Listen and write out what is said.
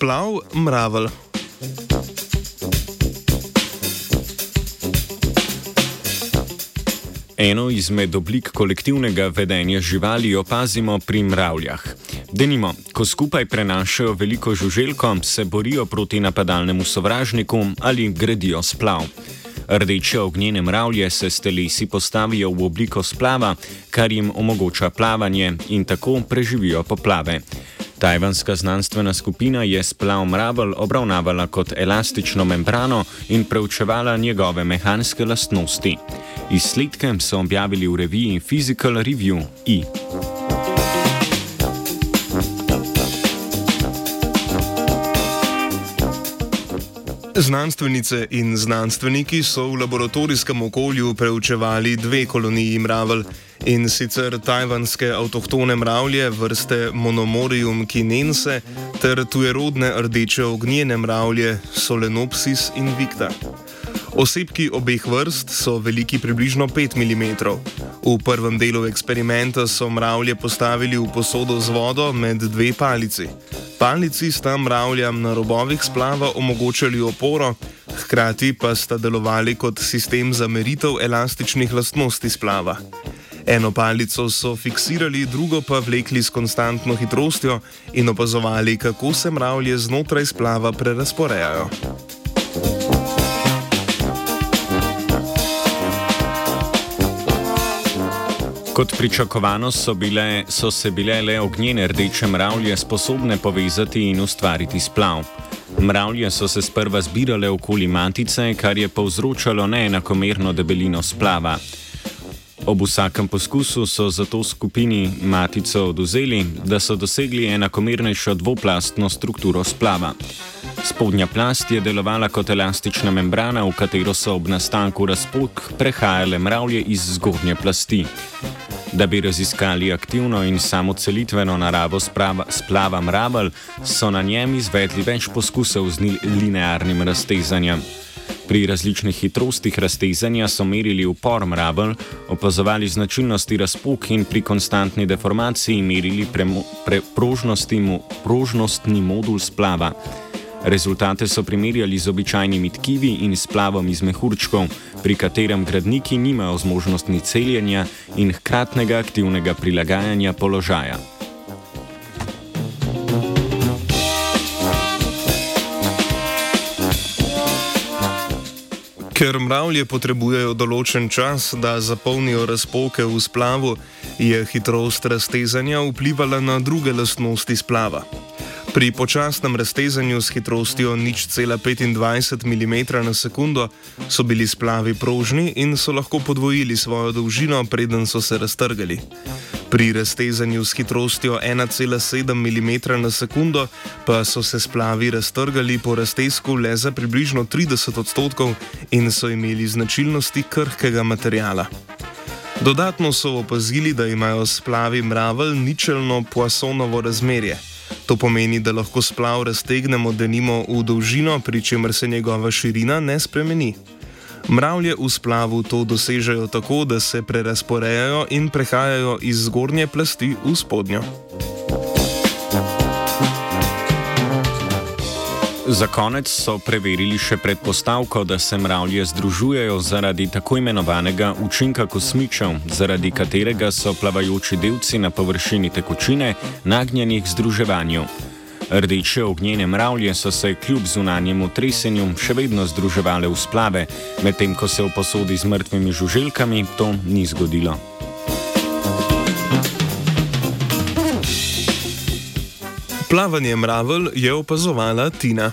Splav mravelj. Eno izmed oblik kolektivnega vedenja živali opazimo pri mravljah. Denimo, ko skupaj prenašajo veliko žuželko, se borijo proti napadalnemu sovražniku ali gradijo splav. Rdeče ognjene mravlje se s telesi postavijo v obliko splava, kar jim omogoča plavanje in tako preživijo poplave. Tajvanska znanstvena skupina je splav mravelj obravnavala kot elastično membrano in preučevala njegove mehanske lastnosti. Izsledke so objavili v reviji Physical Review E. Znanstvenice in znanstveniki so v laboratorijskem okolju preučevali dve koloniji mravelj in sicer tajvanske avtohtone mravlje vrste Monomorium kinense ter tujerodne rdeče ognjene mravlje Solenopsis invicta. Osebki obeh vrst so veliki približno 5 mm. V prvem delu eksperimenta so mravlje postavili v posodo z vodo med dve palici. Palici sta mravljam na robovih splava omogočali oporo, hkrati pa sta delovali kot sistem za meritev elastičnih lastnosti splava. Eno palico so fiksirali, drugo pa vlekli s konstantno hitrostjo in opazovali, kako se mravlje znotraj splava prerasporejajo. Kot pričakovano so, bile, so se bile le ognjene rdeče mravlje sposobne povezati in ustvariti splav. Mravlje so se sprva zbirale okoli matice, kar je povzročalo neenakomerno debelino splava. Ob vsakem poskusu so zato skupini matico oduzeli, da so dosegli enakomernejšo dvoplastno strukturo splava. Spodnja plast je delovala kot elastična membrana, v katero so ob nastanku razpok prehajale mravlje iz zgornje plasti. Da bi raziskali aktivno in samocelitveno naravo sprava, splava mravelj, so na njem izvedli več poskusov z linearnim raztezanjem. Pri različnih hitrostih raztezanja so merili upor mravelj, opazovali značilnosti razpok in pri konstantni deformaciji merili pre, prožnostni modul splava. Rezultate so primerjali z običajnimi tkivi in splavom iz mehurčkov, pri katerem gradniki nimajo zmožnosti celjenja in hkratnega aktivnega prilagajanja položaja. Ker mravlje potrebujejo določen čas, da zapolnijo razpoke v splavu, je hitrost raztezanja vplivala na druge lastnosti splava. Pri počasnem raztezanju s hitrostjo 0,25 mm na sekundo so bili splavi prožni in so lahko podvojili svojo dolžino, preden so se raztrgali. Pri raztezanju s hitrostjo 1,7 mm na sekundo pa so se splavi raztrgali po raztezku le za približno 30 odstotkov in so imeli značilnosti krhkega materijala. Dodatno so opazili, da imajo splavi mravelj ničelno poasonovo razmerje. To pomeni, da lahko splav raztegnemo denimo v dolžino, pri čemer se njegova širina ne spremeni. Mravlje v splavu to dosežejo tako, da se prerasporejajo in prehajajo iz zgornje plasti v spodnjo. Za konec so preverili še predpostavko, da se mravlje združujejo zaradi tako imenovanega učinka kosmičev, zaradi katerega so plavajoči delci na površini tekočine nagnjeni k združevanju. Rdeče ognjene mravlje so se kljub zunanjemu tresenju še vedno združevale v splave, medtem ko se v posodi z mrtvimi žuželkami to ni zgodilo. Plavanje mravelj je opazovala Tina.